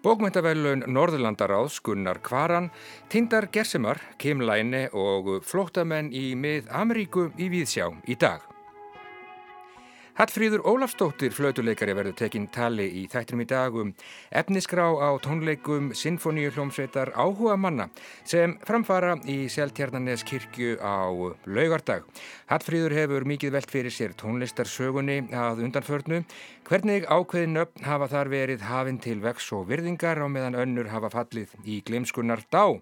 Bókmyndavelun Norðurlandaráðs Gunnar Kvaran, Tindar Gersemar, Kim Læne og flótamenn í mið Ameríku í Víðsjá í dag. Hattfríður Ólafstóttir flautuleikari verður tekinn tali í þættinum í dagum efnisgrá á tónleikum Sinfoníu hljómsveitar áhuga manna sem framfara í Seltjarnanes kirkju á laugardag. Hattfríður hefur mikið velt fyrir sér tónlistarsögunni að undanförnu. Hvernig ákveðin upp hafa þar verið hafinn til vex og virðingar á meðan önnur hafa fallið í glemskunnar dá.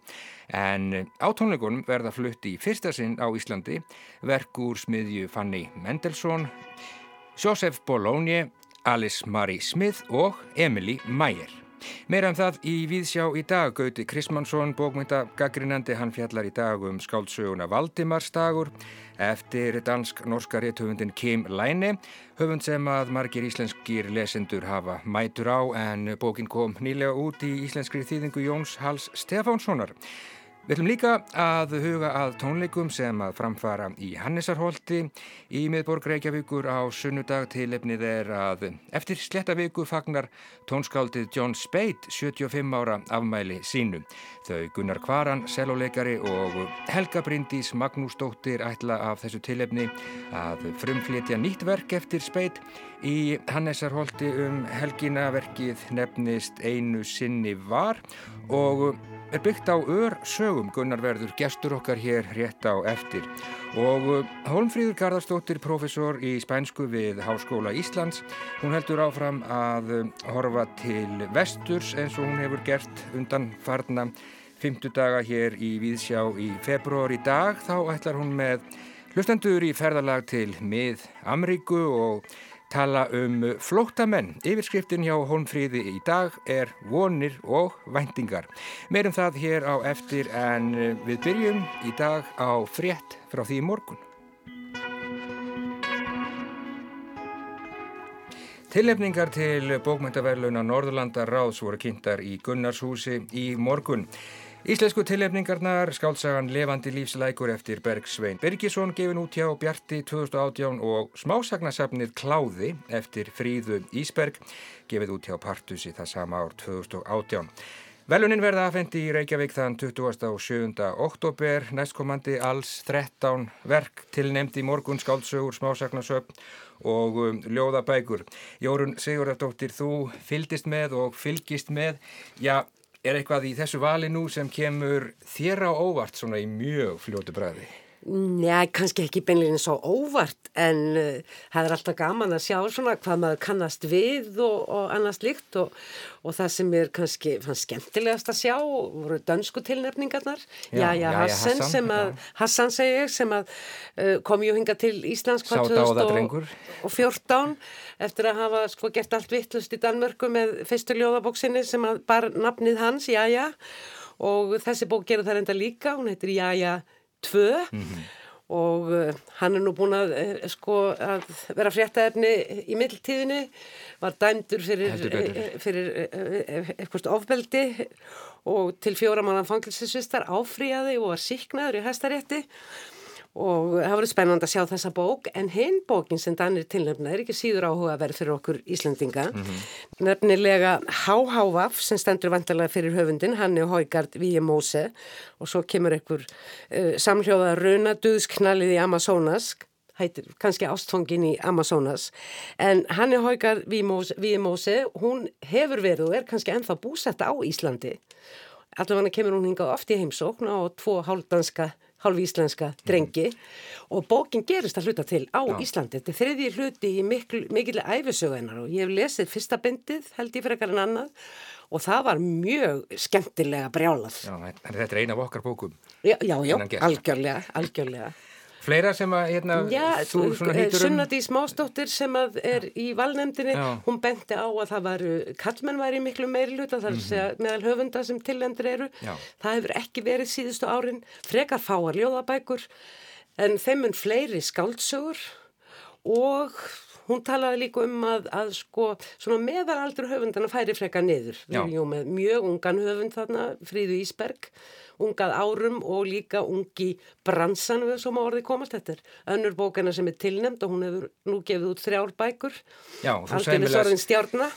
En á tónleikunum verða flutt í fyrsta sinn á Íslandi verk úr smiðju Fanny Mendelssohn Joseph Bologna, Alice Marie Smith og Emily Meyer. Meira um það í Víðsjá í dag, Gauti Krismansson, bókmyndagaggrinandi, hann fjallar í dag um skáldsöguna Valdimarsdagur eftir dansk-norska rétthöfundin Kim Læne, höfund sem að margir íslenskir lesendur hafa mætur á en bókin kom nýlega út í íslenskri þýðingu Jóns Hals Stefánssonar. Við ætlum líka að huga að tónleikum sem að framfara í Hannesarholti í miðborg Reykjavíkur á sunnudag til efnið er að eftir slettavíku fagnar tónskáldið John Spade 75 ára afmæli sínu. Þau Gunnar Kvaran, seloleikari og Helga Bryndís Magnúsdóttir ætla af þessu tilefni að frumflétja nýtt verk eftir Spade í Hannesarholti um helginaverkið nefnist Einu sinni var og er byggt á ör sögum Gunnar verður gestur okkar hér rétt á eftir. Og uh, Holmfríður Garðarstóttir professor í spænsku við Háskóla Íslands hún heldur áfram að uh, horfa til vesturs eins og hún hefur gert undan farna 50 daga hér í Víðsjá í februar í dag. Þá ætlar hún með hlustendur í ferðalag til mið Amríku og tala um flóttamenn. Yfirskriftin hjá Holmfríði í dag er vonir og væntingar. Meirum það hér á eftir en við byrjum í dag á frétt frá því morgun. Tillefningar til bókmyndaverluna Norðurlanda ráðs voru kynntar í Gunnarshúsi í morgun. Íslensku tilefningarnar skálsagan Levandi lífslækur eftir Berg Svein Birgisson gefin út hjá Bjarti 2018 og smásagnasafnið Kláði eftir Fríðu Ísberg gefið út hjá Partusi það sama ár 2018. Velunin verða aðfendi í Reykjavík þann 20. og 7. oktober næstkomandi alls 13 verk tilnemdi morgun skálsögur smásagnasöfn og um, ljóðabækur. Jórun Sigurðardóttir, þú fyldist með og fylgist með, já, Er eitthvað í þessu vali nú sem kemur þér á óvart svona í mjög fljótu bræði? Njá, kannski ekki beinleginn svo óvart en uh, það er alltaf gaman að sjá svona hvað maður kannast við og, og annars líkt og, og það sem er kannski fannst skemmtilegast að sjá voru dönsku tilnefningarnar. Já, já, já, Hassan sem að, Hassan segi ég sem að uh, kom jú hinga til Íslands hvað 2014 eftir að hafa sko gert allt vittlust í Danmörku með fyrstu ljóðabóksinni sem að bar nafnið hans, já já og þessi bók gerur það enda líka, hún heitir Já já tvö. Mm -hmm. og uh, hann er nú búin að, uh, sko, að vera fréttaefni í middeltíðinni, var dæmdur fyrir, uh, fyrir eitthvað ofbeldi. Og til fjóra mannan fangilsisvistar áfríaði og var síknaður í hæstarétti og það voru spennand að sjá þessa bók en hinn bókin sem Danir tilnefna er ekki síður áhuga að vera fyrir okkur Íslandinga mm -hmm. nefnilega Háhávaf sem stendur vantarlega fyrir höfundin hann er Hóigard Víemóse og svo kemur einhver uh, samhljóða raunaduðsknallið í Amazonas hættir kannski ástfangin í Amazonas. En hann er Hóigard Víemóse hún hefur verið og er kannski ennþá búsetta á Íslandi. Allavega kemur hún hingað oft í heimsókn á tvo hálfdanska hálf íslenska drengi mm. og bókin gerist að hluta til á Já. Íslandi. Þetta er þriðji hluti í mikil, æfisögunar og ég hef lesið fyrsta bindið held ég fyrir ekkar en annað og það var mjög skemmtilega brjálað. Já, en þetta er eina af okkar bókum. Já, já, já algjörlega, algjörlega. Fleira sem að, hérna, Já, þú svona hýtur um... Sunnadís Mástóttir sem að er í valnefndinni, Já. hún benti á að það varu, kallmenn var í miklu meiri luta, þar mm -hmm. segja meðal höfunda sem tillendur eru. Já. Það hefur ekki verið síðustu árin, frekar fáar ljóðabækur, en þeim mun fleiri skáldsögur og hún talaði líka um að, að sko, svona meðalaldur höfundana færi freka niður. Erum jú með mjög ungan höfund þarna, Fríðu Ísberg, ungað árum og líka ungi bransan við svo má orði komast. Þetta er önnur bókana sem er tilnemd og hún hefur nú gefið út þrjár bækur. Já, þú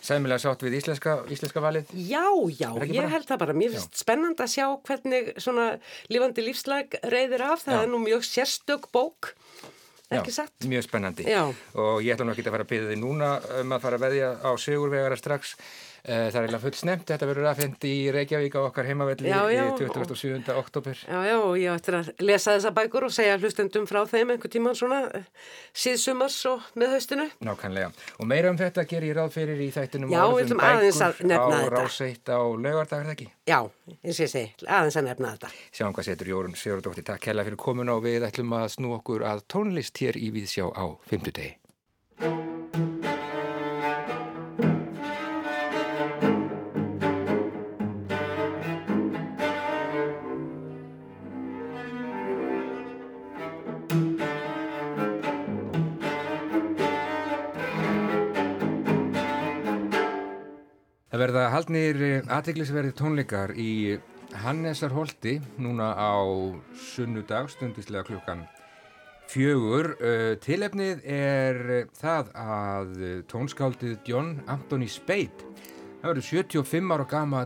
sæmilega sátt við íslenska, íslenska valið. Já, já, ég held það bara. Mér finnst spennand að sjá hvernig svona lifandi lífslag reyðir af. Það já. er nú mjög sérstök bók. Ekki satt? Mjög spennandi Já. og ég ætla nú ekki að fara að byrja þig núna um að fara að veðja á sigurvegara strax það er eiginlega fullt snemt, þetta verður aðfendi í Reykjavík á okkar heimavelli já, já, í 27. oktober. Já, já, og ég ættir að lesa þessa bækur og segja hlustendum frá þeim einhver tíma svona eh, síðsumars og með haustinu. Nákvæmlega. Og meira um þetta ger ég ráð fyrir í þættinum já, orðum bækur á ráseitt á lögardagar, það ekki? Já, eins og ég segi, aðeins að nefna þetta. Sjáum hvað setur Jórun Sigurdóttir. Takk hella fyrir komin og við ætlum að snú okkur að tónlist hér í Víðsjá á 50 degi. Það verða haldnir eh, aðteglisverði tónleikar í Hannesarholti núna á sunnudag stundislega klukkan fjögur. Eh, tilefnið er eh, það að tónskáldið John Anthony Speight það verður 75 ára gamal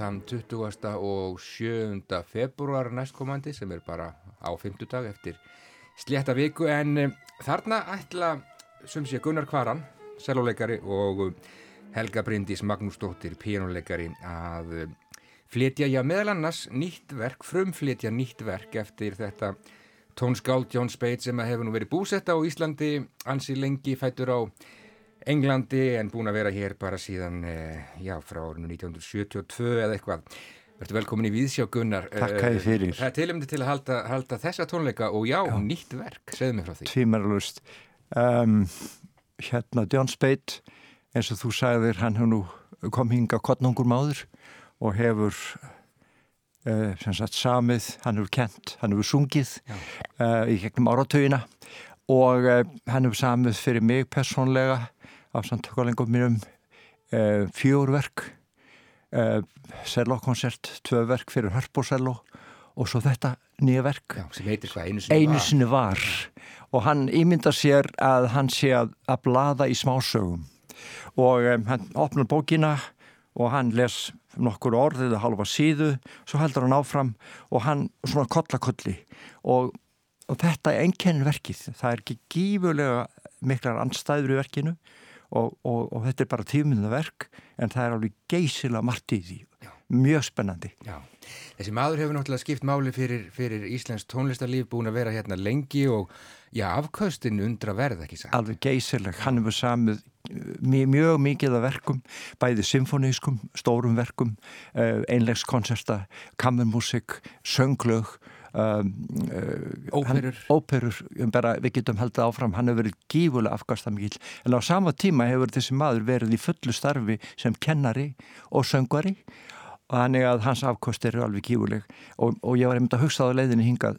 þann 20. og 7. februar næstkomandi sem er bara á 50 dag eftir slétta viku en þarna ætla sem sé Gunnar Kvaran, seluleikari og Helga Bryndís Magnúsdóttir, píjónuleikari að eh, flytja, já meðal annars nýtt verk, frumflytja nýtt verk eftir þetta tónskáld Jón Speit sem hefur nú verið búsetta á Íslandi, ansi lengi fættur á Englandi en búin að vera hér bara síðan, eh, já, frá árinu 1972 eða eitthvað. Verður velkomin í Víðsjá Gunnar. Takk að þið fyrir. Það er tilumni til að halda, halda þessa tónleika og já, já. nýtt verk, segðu mig frá því. Tvímarlust. Um, hérna, Jón Speit eins og þú sagðir, hann hefur nú kom hinga kottnungur máður og hefur uh, sagt samið, hann hefur kent, hann hefur sungið uh, í gegnum áratöginna og uh, hann hefur samið fyrir mig personlega af samtökulengum mínum fjórverk sellokonsert, tvö verk fyrir hörpósello og svo þetta nýja verk. Já, sem heitir hvað einu sinni, einu sinni var. var og hann ímynda sér að hann sé að, að blada í smásögum og um, hann opnar bókina og hann les nokkur orð eða halva síðu, svo heldur hann áfram og hann svona kollakolli og, og þetta er enkenn verkið, það er ekki gífulega miklar anstæður í verkinu og, og, og þetta er bara tíminna verk en það er alveg geysila margt í því Já. mjög spennandi Já. Þessi maður hefur náttúrulega skipt máli fyrir, fyrir Íslands tónlistarlíf búin að vera hérna lengi og já, afkaustin undra verð ekki sagt. Alveg geysileg, hann hefur samið mjög mikið af verkum, bæði symfonískum, stórum verkum, uh, einlegskonserta, kammermusik, sönglög, um, uh, óperur. Hann, óperur, bara, við getum heldið áfram, hann hefur verið gífulega afkastamikil, en á sama tíma hefur þessi maður verið í fullu starfi sem kennari og söngvari. Og þannig að hans afkost eru alveg gífuleg og, og ég var einmitt að hugsa á leiðinni hingað,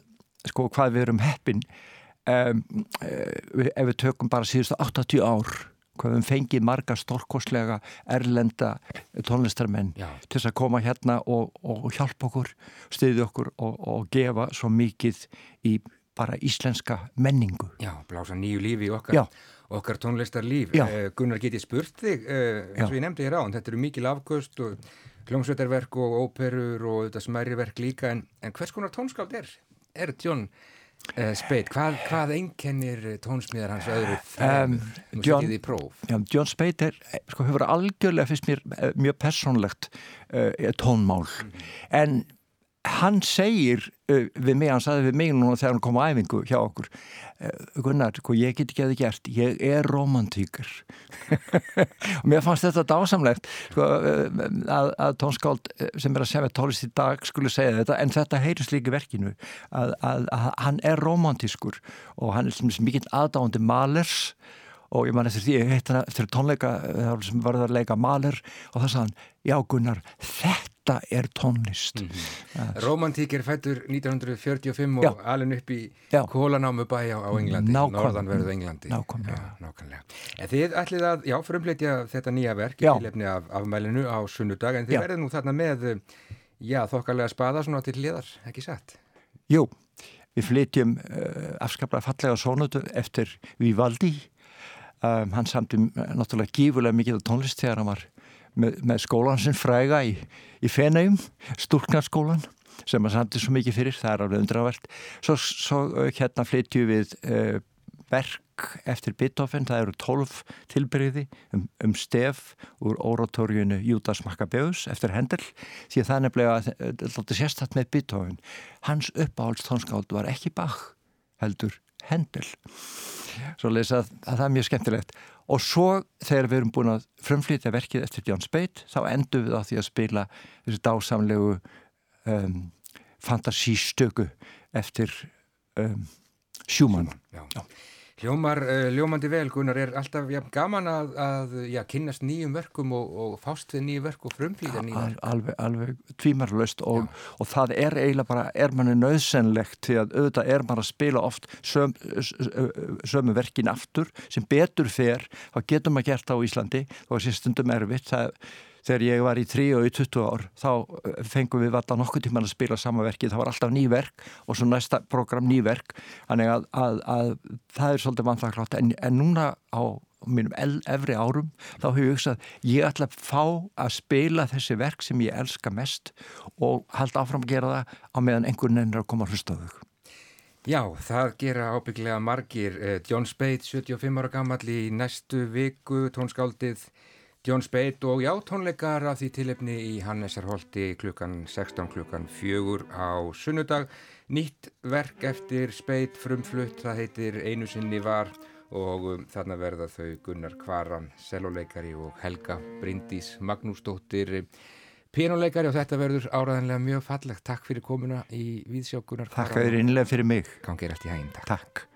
sko, hvað við erum heppin um, ef við tökum bara síðustu 80 ár hvað við fengið marga stórkoslega erlenda tónlistarmenn Já. til þess að koma hérna og, og hjálpa okkur, stiði okkur og, og gefa svo mikið í bara íslenska menningu. Já, blása nýju lífi í okkar, okkar tónlistarlíf. Eh, Gunnar, get ég spurt þig, eh, eins og ég nefndi hér á, þetta eru mikil afgöst og kljómsveitarverk og óperur og þetta smæri verk líka, en, en hvers konar tónskáld er? Er Tjón Uh, Speit, hvað, hvað einkennir tónsmíðar hans öðru? Um, John, já, John Speit er, sko, hefur algjörlega fyrst mér eh, mjög personlegt uh, tónmál mm -hmm. en hann segir uh, við mig, hann saði við mig núna þegar hann kom á æfingu hjá okkur Gunnar, sko, ég get ekki að það gert ég er romantíkur. Og mér fannst þetta dásamlegt sko, að, að tónskáld sem er að segja tólist í dag skulle segja þetta, en þetta heyrðis líka verkinu að, að, að hann er romantískur og hann er mikið aðdáðandi malers og ég man eftir því, ég heit hann eftir tónleika sem varður að leika maler og það sagði hann, já Gunnar þetta er tónlist mm -hmm. Romantík er fættur 1945 og Já. alin upp í Kólanámu bæ á, á Englandi norðanverðu Englandi Nákvæmlega. Já, En þið ætlið að, já, frumleitja þetta nýja verk í tilefni af afmælinu á sunnudag en þið verður nú þarna með já, þokkarlega spaða svona til liðar, ekki satt? Jú, við flytjum uh, afskaplega fallega sónutu eftir Vivaldi um, hann samti náttúrulega gífulega mikið á tónlist þegar hann var með, með skólan sem fræga í, í Fenegjum, Stúrknarskólan sem hann samti svo mikið fyrir, það er alveg undravert svo, svo hérna flytju við uh, verk eftir Beethoven, það eru tólf tilbyrði um, um stef úr oratorjunu Júdas Maccabeus eftir Hendel, því að það nefnilega alltaf sérstatt með Beethoven. Hans uppáhaldstónskáld var ekki Bach heldur Hendel svo lesa að, að það er mjög skemmtilegt. Og svo þegar við erum búin að frumflýtja verkið eftir John Spade þá endur við á því að spila þessu dásamlegu um, fantasístöku eftir um, Schumann. Já, já Hljómar, hljómandi vel, Gunnar, er alltaf ja, gaman að, að já, kynast nýjum verkum og, og fást við nýjum verk og frumflýða nýjum verk. Alveg, alveg tvímarlöst og, og það er eiginlega bara, er manni nöðsennlegt því að auðvitað er maður að spila oft söm, sömu verkin aftur sem betur fer, þá getur maður gert á Íslandi og þessi stundum erfitt, það þegar ég var í 3 og í 20 ár þá eh, fengum við alltaf nokkuð tíman að spila samanverkið, það var alltaf nýverk og svo næsta program nýverk þannig að, að, að það er svolítið vantaklátt en, en núna á mínum efri árum þá hefur ég hugsað ég ætla að fá að spila þessi verk sem ég elska mest og halda áfram að gera það á meðan einhvern veginn er að koma að hlusta þau. Já, það gera ábygglega margir. Eh, John Spade, 75 ára gammal í næstu viku, tónskáldið John Spade og já, tónleikar af því tilefni í Hannesarholti klukkan 16 klukkan 4 á sunnudag. Nýtt verk eftir Spade frumflutt, það heitir Einu sinni var og um, þarna verða þau Gunnar Kvaran, selvoleikari og Helga Bryndís Magnúsdóttir pianoleikari og þetta verður áraðanlega mjög fallegt. Takk fyrir komuna í Víðsjá Gunnar Kvaran. Takk að þér innlega fyrir mig. Gangi er allt í hæginn. Takk. Takk.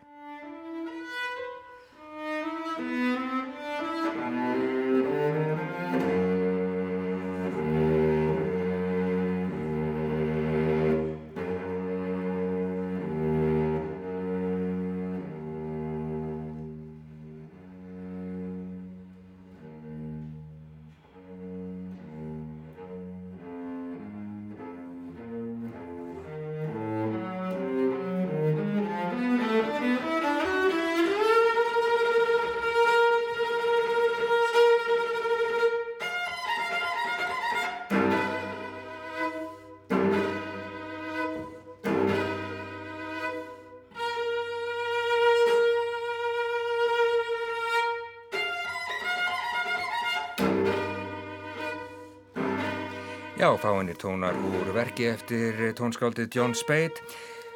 Já, fáinir tónar úr verki eftir tónskáldið John Spade.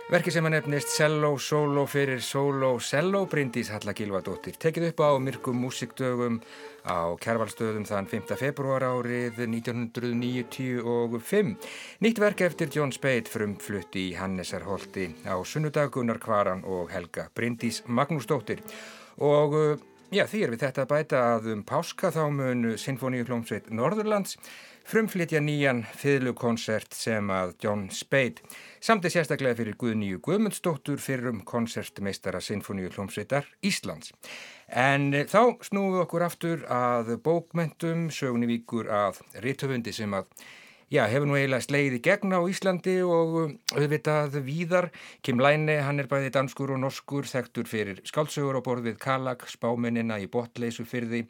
Verki sem að nefnist Cello Solo fyrir Solo Cello Bryndís Halla Gilvardóttir. Tekið upp á myrkum músikdögum á Kjærvalstöðum þann 5. februar árið 1995. Nýtt verk eftir John Spade frumflutt í Hannesarholti á sunnudagunar Kvaran og Helga Bryndís Magnúsdóttir. Og já, því er við þetta að bæta að um páska þá mun Sinfoníu hljómsveit Norðurlands frumflytja nýjan fiðlukonsert sem að John Spade samti sérstaklega fyrir Guðnýju Guðmundsdóttur fyrir um konsertmeistara Sinfoníu hljómsveitar Íslands. En eh, þá snúum við okkur aftur að bókmentum, sögunni víkur að rittöfundi sem að Já, hefur nú eiginlega slegið í gegn á Íslandi og eh, auðvitað víðar. Kim Læne, hann er bæði danskur og norskur, þekktur fyrir skálsögur á borð við Kalag, spámennina í botleysu því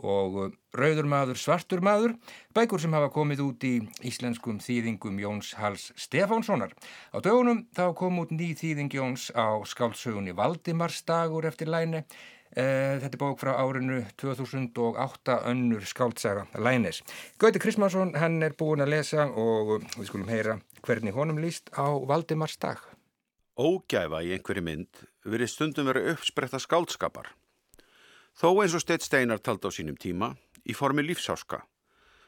og uh, Rauður maður, svartur maður, bækur sem hafa komið út í íslenskum þýðingum Jóns Hals Stefánssonar. Á dögunum þá kom út ný þýðing Jóns á skáldsögunni Valdimarsdagur eftir læni. Eh, þetta er bók frá árinu 2008 önnur skáldsaga Lænes. Gauti Krismansson, hann er búin að lesa og við skulum heyra hvernig honum líst á Valdimarsdag. Ógæfa í einhverju mynd verið stundum verið uppspretta skáldskapar. Þó eins og Steit Steinar taldi á sínum tíma í formi lífsáska.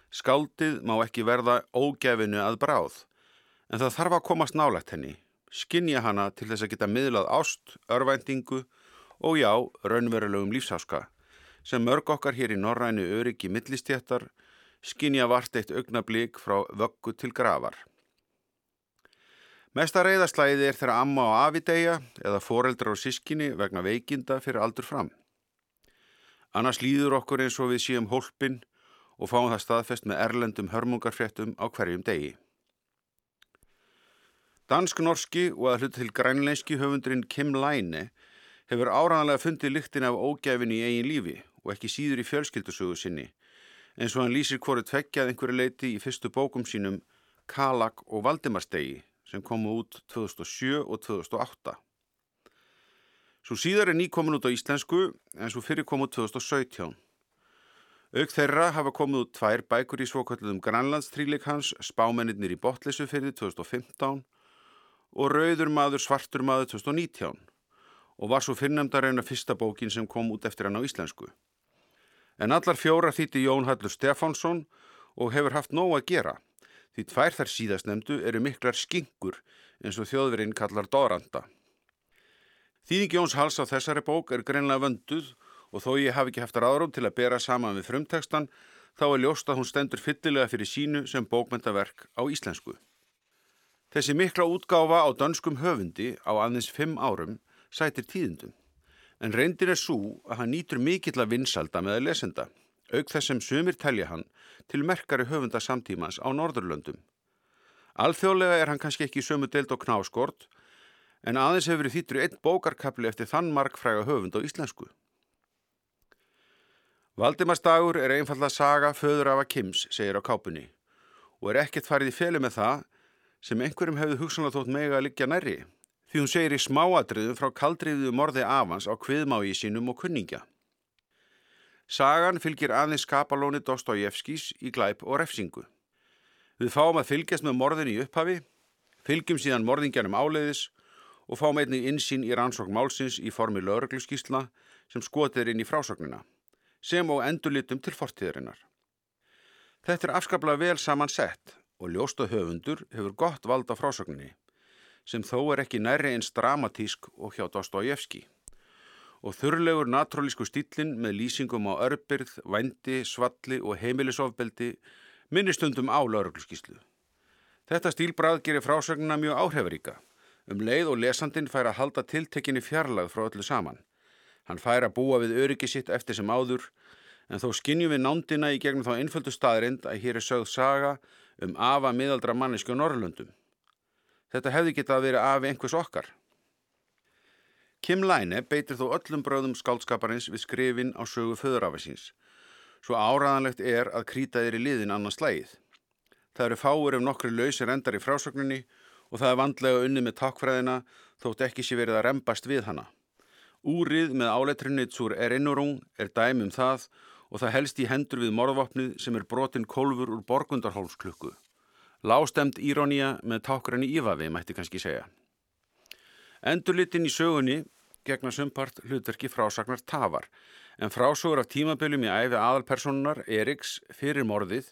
Skaldið má ekki verða ógefinu að bráð, en það þarf að komast nálægt henni, skinja hana til þess að geta miðlað ást, örvæntingu og já, raunverulegum lífsáska, sem mörg okkar hér í norrænu öryggi millistjættar skinja vart eitt augnablík frá vöggu til gravar. Mesta reyðaslæði er þeirra amma á afidegja eða foreldrar og sískinni vegna veikinda fyrir aldur fram. Annars líður okkur eins og við síum hólpin og fáum það staðfest með erlendum hörmungarfréttum á hverjum degi. Dansk-norski og að hluta til grænleinski höfundurinn Kim Laine hefur áræðanlega fundið lyktin af ógæfin í eigin lífi og ekki síður í fjölskyldusögu sinni eins og hann lýsir hvori tveggjað einhverju leiti í fyrstu bókum sínum Kalak og Valdimarstegi sem komu út 2007 og 2008. Svo síðar er ný komin út á íslensku en svo fyrir kom út 2017. Auk þeirra hafa komið út tvær bækur í svokvöldum Grænlandstríleik hans, Spámennir í Botlesu fyrir 2015 og Rauður maður, Svartur maður 2019 og var svo fyrrnemdar eina fyrsta bókin sem kom út eftir hann á íslensku. En allar fjóra þýtti Jón Hallur Stefánsson og hefur haft nóg að gera. Því tvær þar síðastnemdu eru miklar skingur eins og þjóðverinn kallar Doranda. Þýðing Jóns Hals á þessari bók er greinlega vönduð og þó ég hafi ekki haft ráðrum til að bera saman við frumtekstan þá er ljóst að hún stendur fyllilega fyrir sínu sem bókmyndaverk á íslensku. Þessi mikla útgáfa á danskum höfundi á aðeins fimm árum sætir tíðindum en reyndin er svo að hann nýtur mikill að vinsalda með að lesenda auk þess sem sumir telja hann til merkari höfunda samtímans á Norðurlöndum. Alþjóðlega er hann kannski ekki sömu deild og knáskort, en aðeins hefur verið þýttur einn bókarkapli eftir þann markfræga höfund á íslensku. Valdimarsdagur er einfalla saga föður af að Kims, segir á kápunni, og er ekkert farið í feli með það sem einhverjum hefðu hugsanlega þótt mega að liggja nærri, því hún segir í smáadriðum frá kaldriðuðu morði afans á kviðmái sínum og kunningja. Sagan fylgir aðeins skapalóni Dostojevskis í glæp og refsingu. Við fáum að fylgjast með morðin í upphafi, fylgjum síðan morðingjanum áleiðis og fáum einnig insýn í rannsókn málsins í formi laurugluskísla sem skotir inn í frásögnina, sem og endurlitum til fortíðarinnar. Þetta er afskaplega vel saman sett og ljósta höfundur hefur gott vald á frásögninni, sem þó er ekki næri eins dramatísk og hjá Dostojevski og þurrlegur naturalísku stílinn með lýsingum á örbyrð, vændi, svalli og heimilisofbeldi minnistundum á laurugluskíslu. Þetta stílbrað gerir frásögnuna mjög áhrifaríka. Um leið og lesandin fær að halda tiltekinni fjarlag frá öllu saman. Hann fær að búa við öryggi sitt eftir sem áður, en þó skinnjum við nándina í gegnum þá einföldu staðrind að hér er sögð saga um afa miðaldra mannesku Norrlöndum. Þetta hefði getað að vera af einhvers okkar. Kim Læne beitir þó öllum bröðum skáldskaparins við skrifin á sögu föðurafasins. Svo áraðanlegt er að krýta þeir í liðin annars slægið. Það eru fáur ef nokkri lausir endar í frásögninni og það er vandlega unni með takkfræðina þótt ekki sé verið að rempast við hana. Úrið með áleitrinni tsúr erinurung er dæmum það og það helst í hendur við morðvapnið sem er brotin kolfur úr borgundarhólsklukku. Lástemt írónía með takkræni ífavi mætti kannski segja. Endurlitin í sögunni gegna sumpart hlutverki frásagnar tafar en frásögur af tímaböljum í æfi aðalpersonunar Eriks fyrir morðið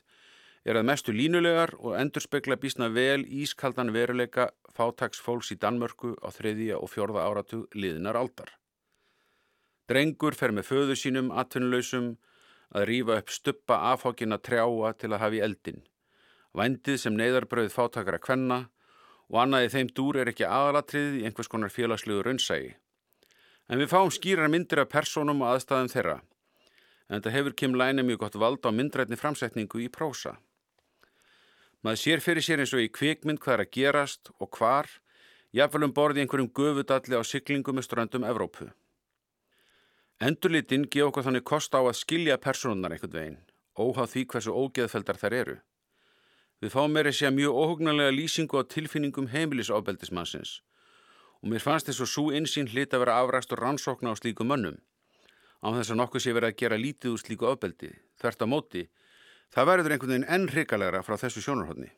er að mestu línulegar og endurspegla bísna vel ískaldan veruleika fátags fólks í Danmörku á þriðja og fjörða áratu liðinar aldar. Drengur fer með föðu sínum atvinnuleysum að rýfa upp stuppa afhákina trjáa til að hafi eldin. Vændið sem neyðarbröð fátakara kvenna og annaði þeim dúr er ekki aðalatriðið í einhvers konar félagslegu raunsægi. En við fáum skýrar myndir af personum og aðstæðum þeirra. En þetta hefur Kim Læne mjög gott vald á myndrætni framsetningu í prósa. Maður sér fyrir sér eins og í kvikmynd hvað er að gerast og hvar, jáfnveljum borði einhverjum gufudalli á syklingum með ströndum Evrópu. Endurlitinn gefa okkur þannig kost á að skilja personunar einhvern veginn, óháð því hversu ógeðfeldar þær eru. Við fáum meira sér mjög óhugnarlega lýsingu á tilfinningum heimilisofbeldismannsins og mér fannst þess að svo einsýn hlit að vera afræst og rannsókna á slíku mönnum. Á þess að nokkuð sé verið að gera lítið úr slíku ofbeldi, þvert á móti, það verður einhvern veginn enn hrikalegra frá þessu sjónarhóttni.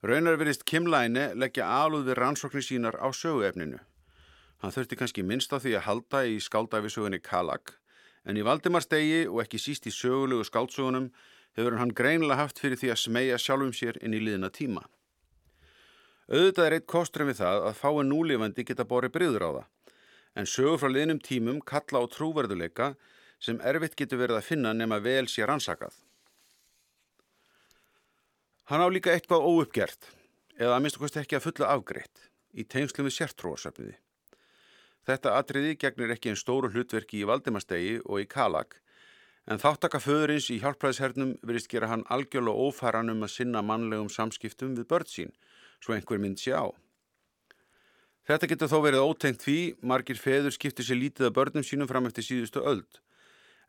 Raunar verist Kim Læne leggja alúð við rannsóknir sínar á söguefninu. Hann þurfti kannski minnst á því að halda í skáldæfisögunni Kalag, en í Valdimarstegi og ekki síst í sögulegu skáldsögunum hefur hann greinilega haft fyrir því að smegja sjálfum sér inn í liðina tíma. Auðvitað er eitt kosturinn við það að fáin núlifandi geta borið bryður á það, en sögur frá liðnum tímum kalla á trúverðuleika sem erfitt getur verið að finna nema vel sér ansakað. Hann á líka eitthvað óuppgert, eða að minnst okkurst ekki að fulla afgreitt, í tengslu við sértróasöfniði. Þetta atriði gegnir ekki einn stóru hlutverki í Valdimastegi og í Kalag, en þáttaka föðurins í hjálpræðishernum verist gera hann algjörlega ófæran um að sinna mannlegum samskiptum við börn sín, svo einhver mynd sé á. Þetta getur þó verið ótengt því margir feður skiptir sér lítið að börnum sínum fram eftir síðustu öld,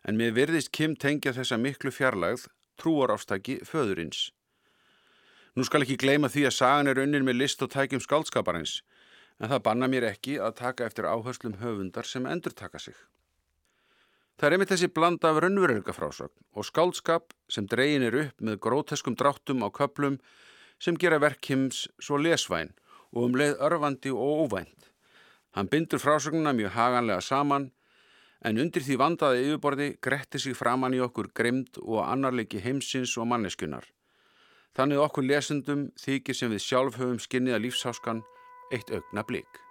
en mér verðist Kim tengja þessa miklu fjarlagð trúar ástaki föðurins. Nú skal ekki gleyma því að sagan er unnin með list og tækjum skálskaparins, en það banna mér ekki að taka eftir áherslum höfundar sem endur taka sig. Það er einmitt þessi blanda af raunveruleika frásögn og skálskap sem dreyin er upp með gróteskum dráttum á köplum sem gera verkims svo lesvæn og um leið örfandi og óvænt. Hann bindur frásögnuna mjög haganlega saman en undir því vandaði yfirborði gretti sig framann í okkur grimd og annarleiki heimsins og manneskunar. Þannig okkur lesendum þykir sem við sjálf höfum skinniða lífsháskan eitt augna blík.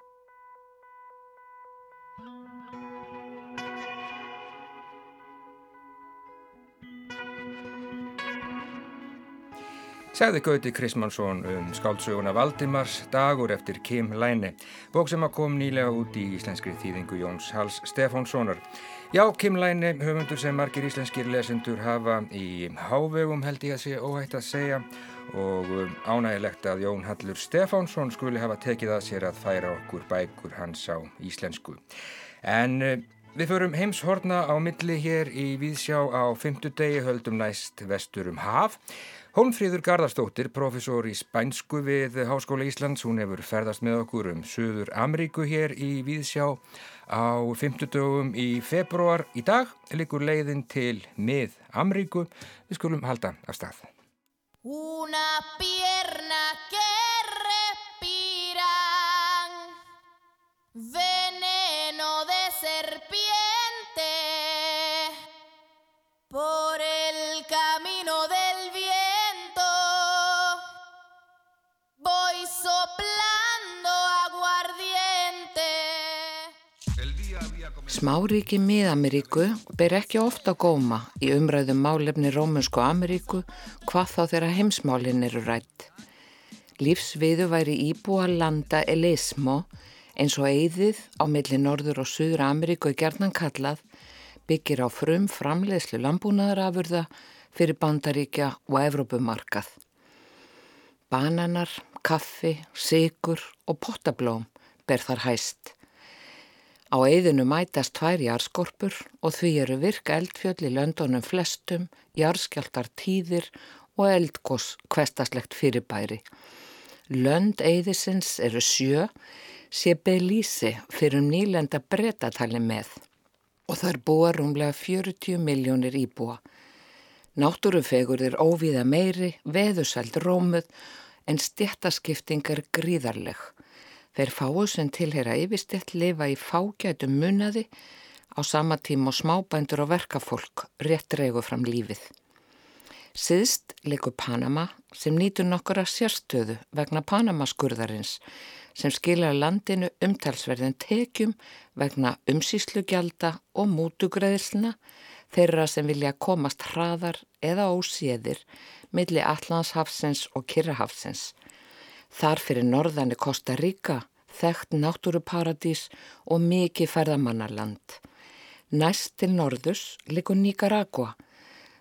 Segði Gauti Krismansson um skáldsöguna Valdimars dagur eftir Kim Læni, bók sem að kom nýlega út í íslenskri þýðingu Jóns Hals Stefánssonar. Já, Kim Læni, höfundur sem margir íslenskir lesendur hafa í hávegum held ég að sé óhægt að segja og um, ánægilegt að Jón Hallur Stefánsson skuli hafa tekið að sér að færa okkur bækur hans á íslensku. En uh, við förum heimshorna á milli hér í Víðsjá á fymtudegi höldum næst vestur um haf. Hólmfríður Garðarstóttir, profesor í Spænsku við Háskóla Íslands, hún hefur ferðast með okkur um Suður Ameríku hér í Víðsjá á 50 dögum í februar. Í dag likur leiðin til mið Ameríku. Við skulum halda af stað. Una pierna que respiran veneno de serpiente por Smáríki miðameríku ber ekki ofta góma í umræðum málefni Rómunsku Ameríku hvað þá þeirra heimsmálinn eru rætt. Lífsviðu væri íbúa landa elismo eins og eigðið á milli Norður og Suður Ameríku er gerðnan kallað byggir á frum framleiðslu lambúnaðarafurða fyrir bandaríkja og Evrópumarkað. Bananar, kaffi, sigur og pottablóm ber þar hæst. Á eigðinu mætast tvær járskorpur og því eru virka eldfjöld í löndunum flestum, járskjáltar tíðir og eldgós kvestaslegt fyrirbæri. Lönd eigðisins eru sjö, sé Belísi fyrir um nýlenda brettatæli með og þar búa rúmlega 40 miljónir íbúa. Náttúrufegur er óvíða meiri, veðusæld rómuð en stjættaskipting er gríðarleg. Þeir fáu sem tilhera yfirstilt lifa í fágætum munaði á sama tíma og smábændur og verkafólk rétt reygu fram lífið. Siðst leikur Panama sem nýtur nokkura sérstöðu vegna Panamaskurðarins sem skilja landinu umtalsverðin tekjum vegna umsýslugjalda og mútugreðisluna þeirra sem vilja komast hraðar eða óséðir milli Allandshafsins og Kirrahafsins Þar fyrir norðan er Kosta Ríka, þekkt náttúruparadís og mikið ferðamannarland. Næst til norðus likur Nicaragua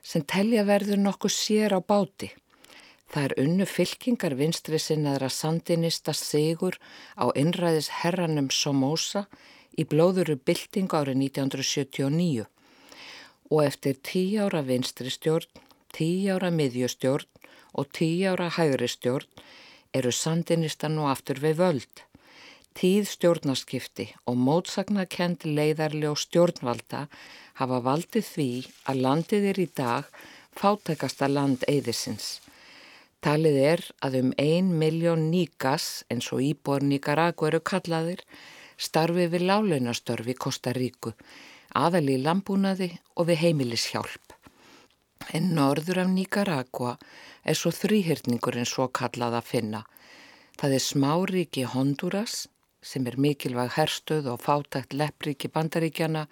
sem telja verður nokkuð sér á báti. Það er unnu fylkingar vinstri sinnaðra sandinista sigur á innræðis herranum Somoza í blóðuru bylting árið 1979 og eftir tí ára vinstri stjórn, tí ára miðjustjórn og tí ára hægri stjórn eru sandinista nú aftur við völd. Tíð stjórnarskipti og mótsagnakend leiðarli og stjórnvalda hafa valdið því að landið er í dag fátækasta land eðisins. Talið er að um ein miljón nýgas, eins og íbor Níkaragu eru kallaðir, starfi við láleunastörfi Kosta Ríku, aðal í lambúnaði og við heimilishjálp. En norður af Níkaragua er svo þrýhyrningurinn svo kallað að finna. Það er smáríki Honduras sem er mikilvæg herstöð og fátækt leppríki bandaríkjana,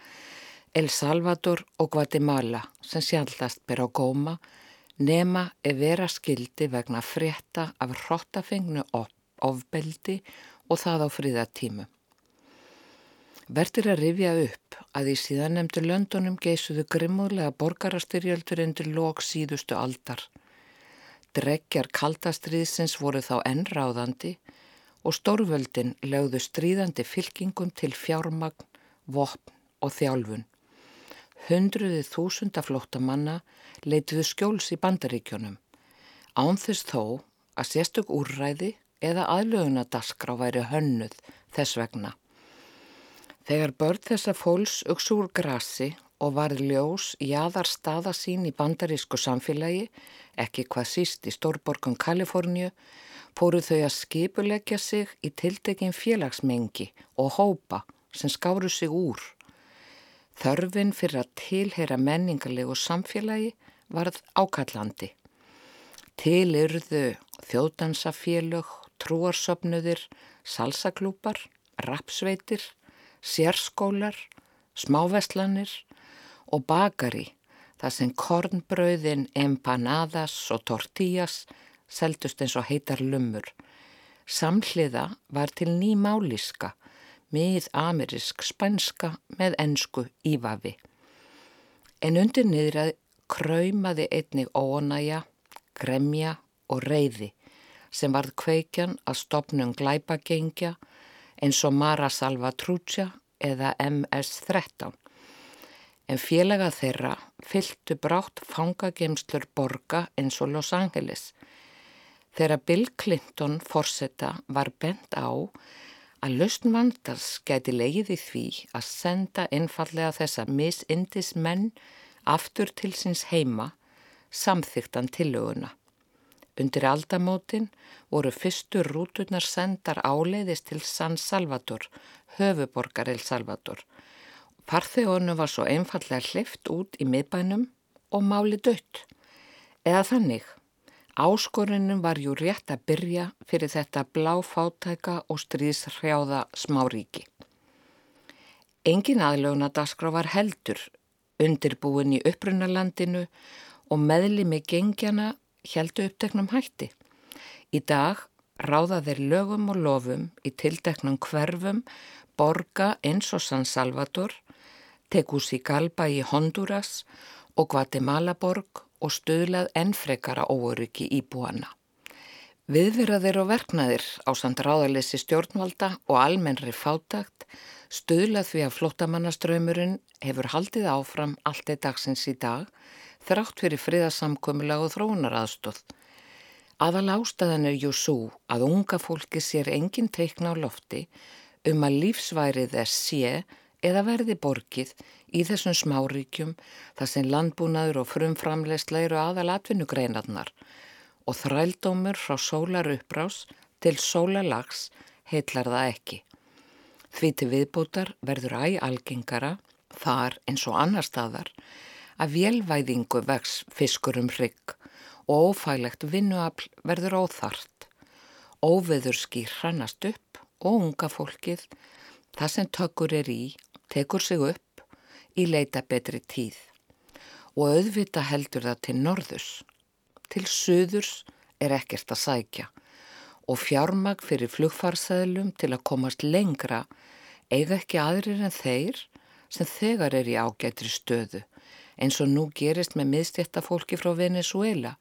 El Salvador og Guatemala sem sjálfast ber á góma nema ef vera skildi vegna frétta af hrottafengnu ofbeldi og það á fríðatímu. Vertir að rifja upp að í síðan nefndu löndunum geysuðu grimmúðlega borgarastyrjöldur undir lok síðustu aldar. Dreggjar kaldastriðsins voru þá ennráðandi og stórvöldin lögðu stríðandi fylkingum til fjármagn, vopn og þjálfun. Hundruði þúsunda flóttamanna leituðu skjóls í bandaríkjónum. Ánþess þó að sérstök úrræði eða aðlögunadaskrá væri hönnuð þess vegna. Þegar börn þessa fólks uks úr grassi og varð ljós jáðar staða sín í bandarísku samfélagi, ekki hvað síst í stórborgum Kaliforníu, fóru þau að skipulegja sig í tiltekinn félagsmengi og hópa sem skáru sig úr Þörfin fyrir að tilheyra menningarlegu samfélagi varð ákallandi. Til yrðu þjóðdansafélög, trúarsöfnuðir, salsaklúpar, rapsveitir, sérskólar, smáveslanir og bakari þar sem kornbröðin, empanadas og tortillas seldust eins og heitar lumur. Samhliða var til ný máliska mið-amerisk spænska með ennsku ívafi. En undir niðrað kröymaði einnig óanæja, gremja og reyði sem varð kveikjan að stopnum glæpagengja eins og Mara Salvatruccia eða MS-13. En félaga þeirra fylgtu brátt fangagemslur borga eins og Los Angeles. Þegar Bill Clinton forsetta var bent á að lausn vandars gæti leiði því að senda einfallega þessa misindis menn aftur til síns heima samþyktan tillöguna. Undir aldamótin voru fyrstur rúturnar sendar áleiðis til San Salvador, höfuborgar El Salvador. Farþeónu var svo einfallega hlift út í miðbænum og máli dött. Eða þannig Áskorunum var jú rétt að byrja fyrir þetta bláfátæka og stríðshrjáða smáríki. Engin aðlögnadaskra var heldur, undirbúin í upprunalandinu og meðli með gengjana heldu uppteknum hætti. Í dag ráða þeir lögum og lofum í tilteknum hverfum borga eins og San Salvador, Tegucigalpa í Honduras og Guatemala borg og stuðlað ennfrekara óöryggi íbúana. Viðverðaðir og verknaðir á samt ráðalessi stjórnvalda og almennri fátakt stuðlað því að flottamannaströymurinn hefur haldið áfram allt eitt dagsins í dag þrátt fyrir friðasamkomilag og þróunaraðstóð. Aðal ástæðan er jú svo að unga fólki sér engin teikna á lofti um að lífsværið þess sé eða verði borgið í þessum smáríkjum þar sem landbúnaður og frumframlegsla eru aðal atvinnugreinarnar og þrældómur frá sólar uppbrás til sólalags heitlar það ekki. Því til viðbútar verður æg algengara þar eins og annar staðar að vélvæðingu vex fiskur um hrygg og ófælegt vinnuafl verður óþart. Óveður skýr hrannast upp og unga fólkið, það sem tökur er í, tekur sig upp í leita betri tíð og auðvita heldur það til norðurs. Til söðurs er ekkert að sækja og fjármag fyrir flugfarsæðlum til að komast lengra eiga ekki aðrir en þeir sem þegar er í ágætri stöðu eins og nú gerist með miðstjættafólki frá Venezuela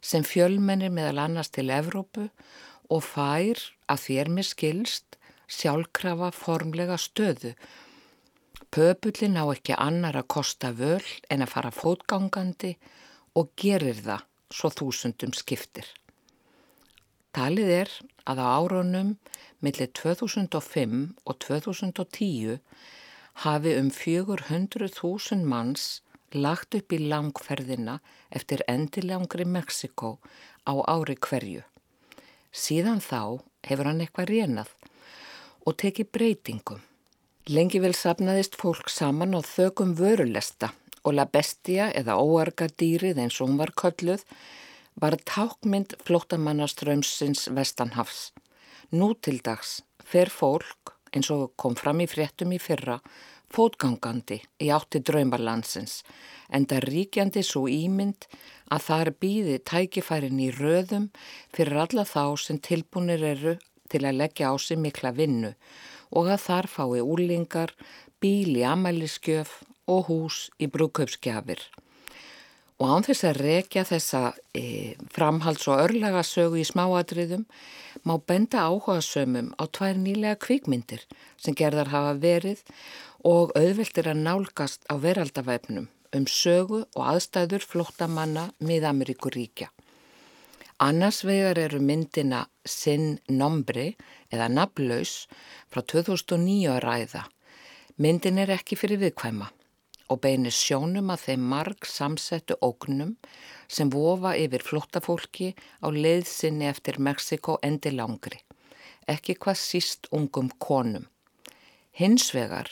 sem fjölmennir meðal annars til Evrópu og fær að þér með skilst sjálfkrafa formlega stöðu Pöpullin á ekki annar að kosta völ en að fara fótgangandi og gerir það svo þúsundum skiptir. Talið er að á áraunum millir 2005 og 2010 hafi um 400.000 manns lagt upp í langferðina eftir endilangri Mexiko á ári hverju. Síðan þá hefur hann eitthvað rénað og tekið breytingum Lengi vel sapnaðist fólk saman á þögum vörulesta og la bestia eða óargadýrið eins og hún var kölluð var tákmynd flótamannaströmsins vestanhafs. Nú til dags fer fólk, eins og kom fram í fréttum í fyrra, fótgangandi í átti draumarlandsins en það ríkjandi svo ímynd að þar býði tækifærin í röðum fyrir alla þá sem tilbúinir eru til að leggja á sig mikla vinnu og að þar fái úlingar, bíl í amæliskjöf og hús í brúköpsgjafir. Og án þess að rekja þessa e, framhalds- og örlega sögu í smáadriðum má benda áhuga sömum á tvær nýlega kvikmyndir sem gerðar hafa verið og auðviltir að nálgast á veraldavefnum um sögu og aðstæður flóttamanna mið Ameríkuríkja. Annars vegar eru myndina Sin Nombre eða Nablaus frá 2009 að ræða. Myndin er ekki fyrir viðkvæma og beinir sjónum að þeim marg samsettu ógnum sem vofa yfir flóttafólki á leiðsynni eftir Mexiko endi langri. Ekki hvað síst ungum konum. Hins vegar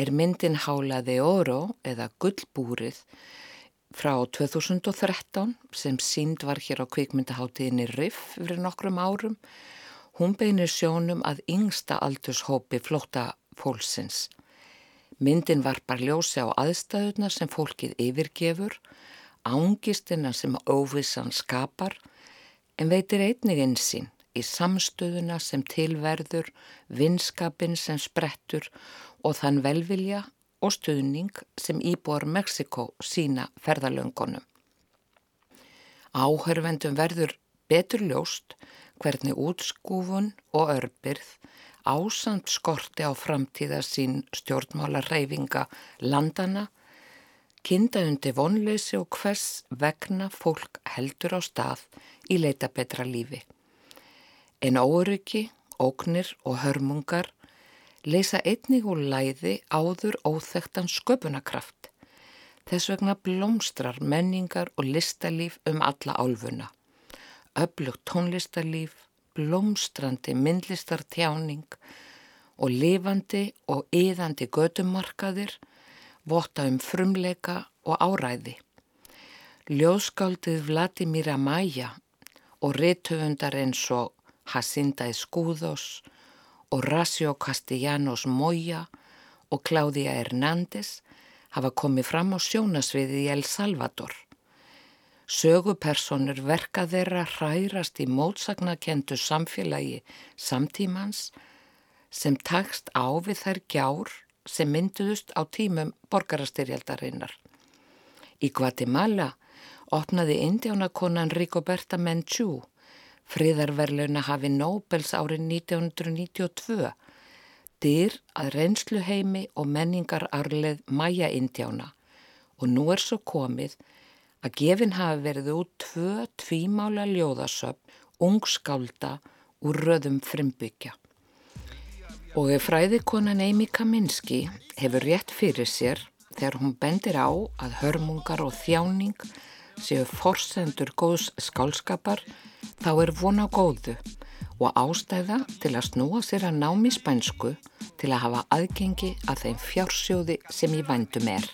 er myndin Hálaði Oro eða Gullbúrið frá 2013 sem sínd var hér á kvikmyndaháttíðinni Riff fyrir nokkrum árum. Hún beinir sjónum að yngsta aldurshópi flóta fólksins. Myndin varpar ljósi á aðstæðuna sem fólkið yfirgefur, ángistina sem óvissan skapar, en veitir einnig einsinn í samstöðuna sem tilverður, vinskapin sem sprettur og þann velvilja og stuðning sem íbúar Mexiko sína ferðalöngunum. Áhörvendum verður betur ljóst hvernig útskúfun og örbyrð ásamt skorti á framtíða sín stjórnmála reyfinga landana, kinda undir vonleysi og hvers vegna fólk heldur á stað í leita betra lífi. En óryggi, óknir og hörmungar leysa einnig úr læði áður óþektan sköpunarkraft. Þess vegna blómstrar menningar og listalíf um alla álfuna. Öflugt tónlistarlíf, blómstrandi myndlistartjáning og lifandi og yðandi gödumarkaðir votta um frumleika og áræði. Ljóskáldið Vladimíra Maja og rituundar eins og Hasinda Escúðos Horacio Castellanos Moya og Claudia Hernández hafa komið fram á sjónasviði í El Salvador. Sögupersonur verka þeirra hrærast í mótsagnakendu samfélagi samtímans sem takst á við þær gjár sem mynduðust á tímum borgarastyrjaldarinnar. Í Guatemala opnaði indjánakonan Rigoberta Menchú friðarverluna hafi Nobels árið 1992 dyr að reynsluheimi og menningararleð mæja indjána og nú er svo komið að gefin hafi verið út tvö tvímála ljóðasöfn ungskálda úr röðum frimbyggja. Og ef fræðikonan Amy Kaminski hefur rétt fyrir sér þegar hún bendir á að hörmungar og þjáning séu forsendur góðs skálskapar þá er von á góðu og ástæða til að snúa sér að námi spænsku til að hafa aðgengi að þeim fjársjóði sem í vændum er.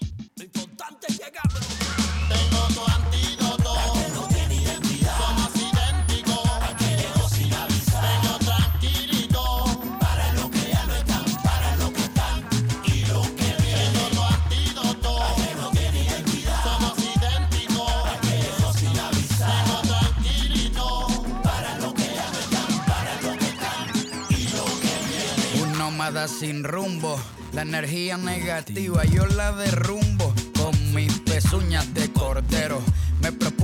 Sin rumbo. La energía negativa yo la derrumbo con mis pezuñas de cordero.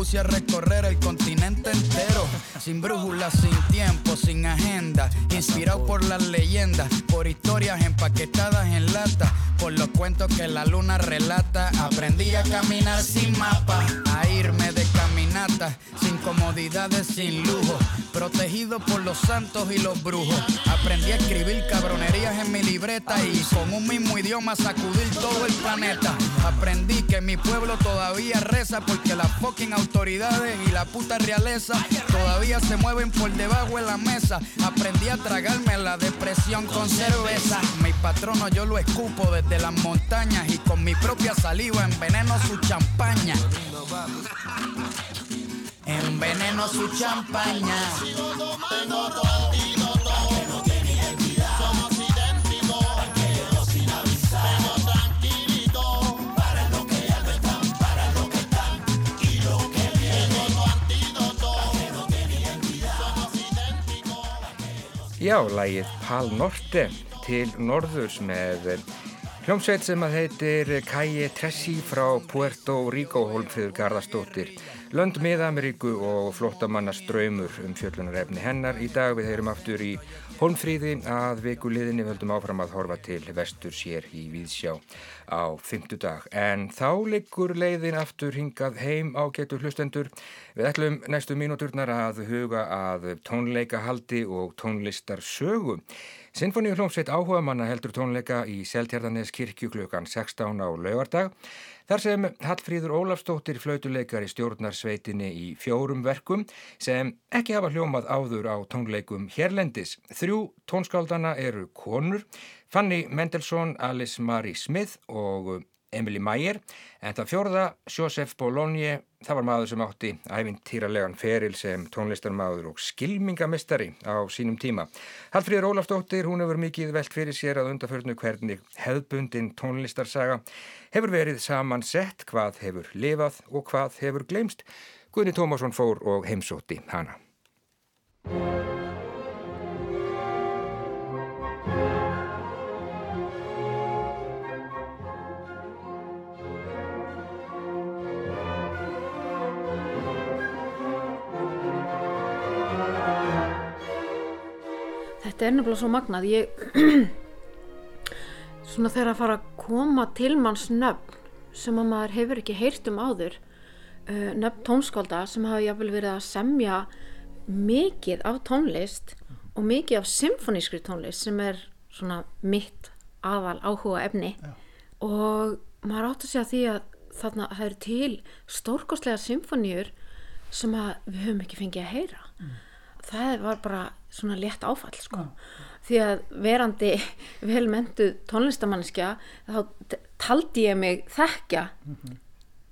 Propuse a recorrer el continente entero, sin brújula, sin tiempo, sin agenda, inspirado por las leyendas, por historias empaquetadas en lata, por los cuentos que la luna relata. Aprendí a caminar sin mapa, a irme de caminata, sin comodidades, sin lujo, protegido por los santos y los brujos. Aprendí a escribir cabronerías en mi libreta y con un mismo idioma sacudir todo el planeta. Aprendí que mi pueblo todavía reza porque las fucking autoridades y la puta realeza todavía se mueven por debajo de la mesa. Aprendí a tragarme la depresión con cerveza. Mi patrono yo lo escupo desde las montañas y con mi propia saliva enveneno su champaña. Enveneno su champaña. Já, lægið Pal Norte til Norðurs með hljómsveit sem að heitir Kaje Tressi frá Puerto Rico Holmfríður Garðarstóttir Lönd miða-Ameríku og flottamanna ströymur um fjöllunarefni hennar. Í dag við heyrum aftur í Holmfríði að vikuliðinni höldum áfram að horfa til vestur sér í Víðsjá á fymtudag. En þá liggur leiðin aftur hingað heim á getur hlustendur. Við ætlum næstu mínúturnar að huga að tónleikahaldi og tónlistarsögu. Sinfoníu hljómsveit áhuga manna heldur tónleika í Seltjardanes kirkju klukkan 16 á laugardag. Þar sem Hallfríður Ólafstóttir flautuleikar í stjórnarsveitinni í fjórum verkum sem ekki hafa hljómað áður á tónleikum hérlendis. Þrjú tónskáldana eru konur, Fanny Mendelssohn, Alice Marie Smith og Emily Meyer, en það fjórða, Joseph Bologna, það var maður sem átti æfintýralegan feril sem tónlistarmadur og skilmingamistari á sínum tíma. Hallfríður Ólafsdóttir, hún hefur mikið velt fyrir sér að undaförnu hvernig hefðbundin tónlistarsaga hefur verið saman sett, hvað hefur lifað og hvað hefur glemst. Guðni Tómasson fór og heimsótti hana. Þetta er nefnilega svo magnað ég svona þegar að fara að koma til manns nöfn sem að maður hefur ekki heyrt um áður uh, nöfn tónskálda sem hafa jáfnvel verið að semja mikið af tónlist og mikið af symfonískri tónlist sem er svona mitt aðal áhuga efni Já. og maður átt að segja því að þarna það eru til stórkostlega symfoníur sem að við höfum ekki fengið að heyra mm. Það var bara svona létt áfall sko. því að verandi velmentu tónlistamanniska þá taldi ég mig þekkja mm -hmm.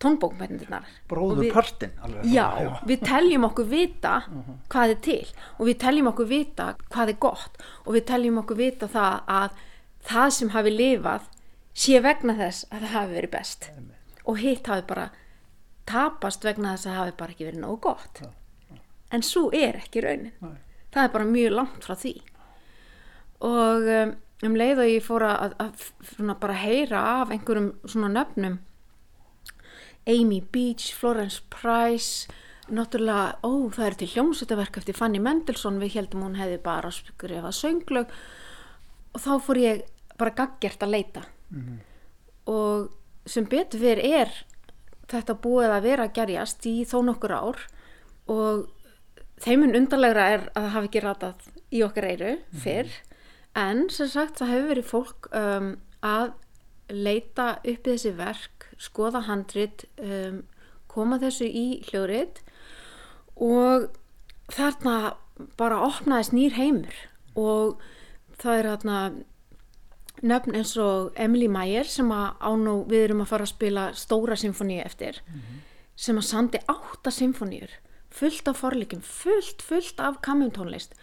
tónbókmennirnar bróður partin já, já, við teljum okkur vita uh -huh. hvað er til og við teljum okkur vita hvað er gott og við teljum okkur vita það að það sem hafi lifað sé vegna þess að það hafi verið best Amen. og hitt hafi bara tapast vegna þess að það hafi bara ekki verið nógu gott já, já. En svo er ekki raunin. Nei. Það er bara mjög langt frá því. Og um, um leið og ég fór að, að, að bara heyra af einhverjum svona nöfnum Amy Beach, Florence Price náttúrulega, ó það er til hljómsveitaverk eftir Fanny Mendelssohn, við heldum hún hefði bara skrifað sönglög. Og þá fór ég bara gaggert að leita. Mm -hmm. og sem betur fyrir er þetta búið að vera að gerjast í þó nokkur ár. Og Þeimun undarlegra er að það hafi ekki ratað í okkar eiru fyrr. En sem sagt það hefur verið fólk um, að leita upp í þessi verk, skoða handrit, um, koma þessu í hljórit og þarna bara opnaðist nýr heimur. Og það er þarna nöfn eins og Emily Meyer sem að ánú við erum að fara að spila stóra symfóníu eftir mm -hmm. sem að sandi átta symfóníur fullt af forleikum, fullt, fullt af kamjumtónlist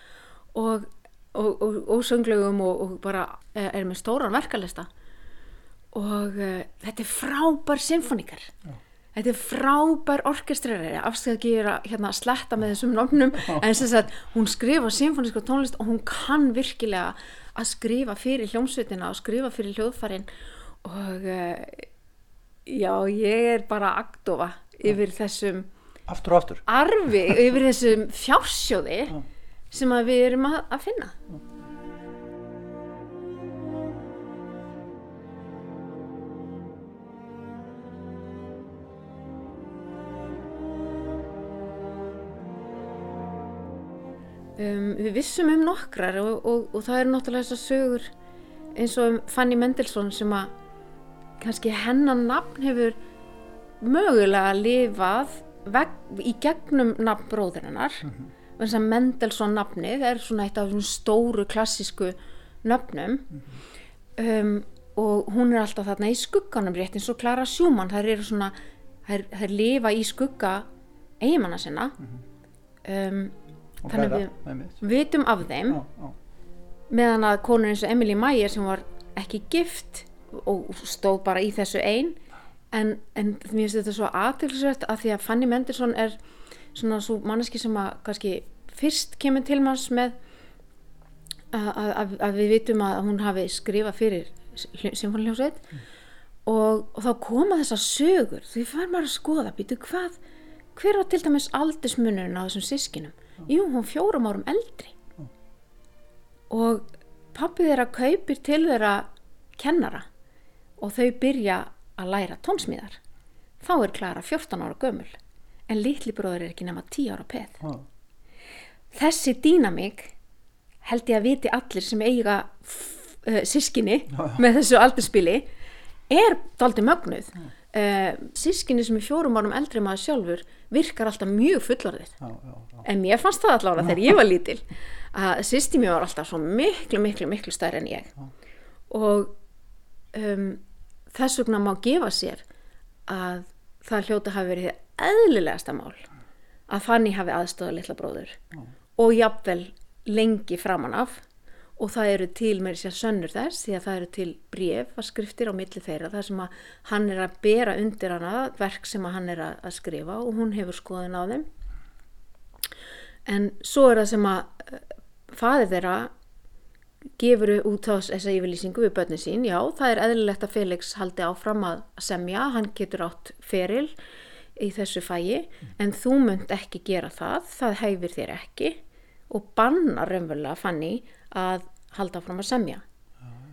og, og, og, og sönglögum og bara eh, er með stóran verkalista. Og uh, þetta er frábær symfoníkar Já. þetta er frábær orkestreri afstöðu ekki að hérna, sletta með þessum nómnum en sem sagt hún skrifa symfoníska tónlist og hún kann virkilega að skrifa fyrir hljómsveitina og skrifa fyrir hljóðfærin. Og uh, já ég er bara agdofa yfir þessum aftur og aftur arfi yfir þessum fjársjóði Já. sem við erum að, að finna. Um, við vissum um nokkrar og, og, og það er náttúrulega þessar sögur eins og um Fanny Mendelssohn sem að kannski hennan nafn hefur mögulega lifað í gegnum nafn bróðurinnar mm -hmm. þess að Mendelssohn nafnið er svona eitt af svona stóru klassísku nöfnum mm -hmm. um, og hún er alltaf þarna í skugganum rétt eins og Klara Sjúmann þær eru svona, þær, þær lifa í skugga eigimanna sinna mm -hmm. um, þannig að við vitum af þeim ó, ó. meðan að konur eins og Emily Meyer sem var ekki gift og stóð bara í þessu einn en, en mér finnst þetta svo aðtilsvægt að því að Fanny Mendelssohn er svona svo manneski sem að kannski fyrst kemur til manns með að, að, að við vitum að hún hafi skrifað fyrir symfóniljónsveit mm. og, og þá koma þessar sögur því fær maður að skoða býtu hvað hver var til dæmis aldersmunurinn á þessum sískinum mm. jú, hún fjórum árum eldri mm. og pappið þeirra kaupir til þeirra kennara og þau byrja að læra tónsmíðar. Þá er Klara 14 ára gömul en litli bróður er ekki nema 10 ára peð. Oh. þessi dýnamík held ég að viti allir sem eiga uh, sískinni oh. með þessu aldurspili er daldi mögnuð. Oh. uh, sískinni sem er fjórum árum eldri maður sjálfur virkar alltaf mjög fullorðið. En mér fannst það allavega þegar ég var lítil að mér var alltaf svo miklu miklu miklu stærri en ég. Og um, þess vegna má gefa sér að það hljóta hafi verið eðlilegasta mál að Fanny hafi aðstöða litla bróður. Já. og jafnvel lengi framan af. Og það eru til með þess að sönnur þess því að það eru til bref að skriftir á milli þeirra þar sem að hann er að bera undir hana verk sem að hann er að skrifa og hún hefur skoðin á þeim. En svo er það sem að eh, fadir þeirra gefur út á þessa yfirlýsingu við börnin sín, já það er eðlilegt að Felix haldi áfram að semja, hann getur átt feril í þessu mm. en þú mönd ekki gera það, það hæfir þér ekki og bannar raunverulega Fanny að halda áfram að semja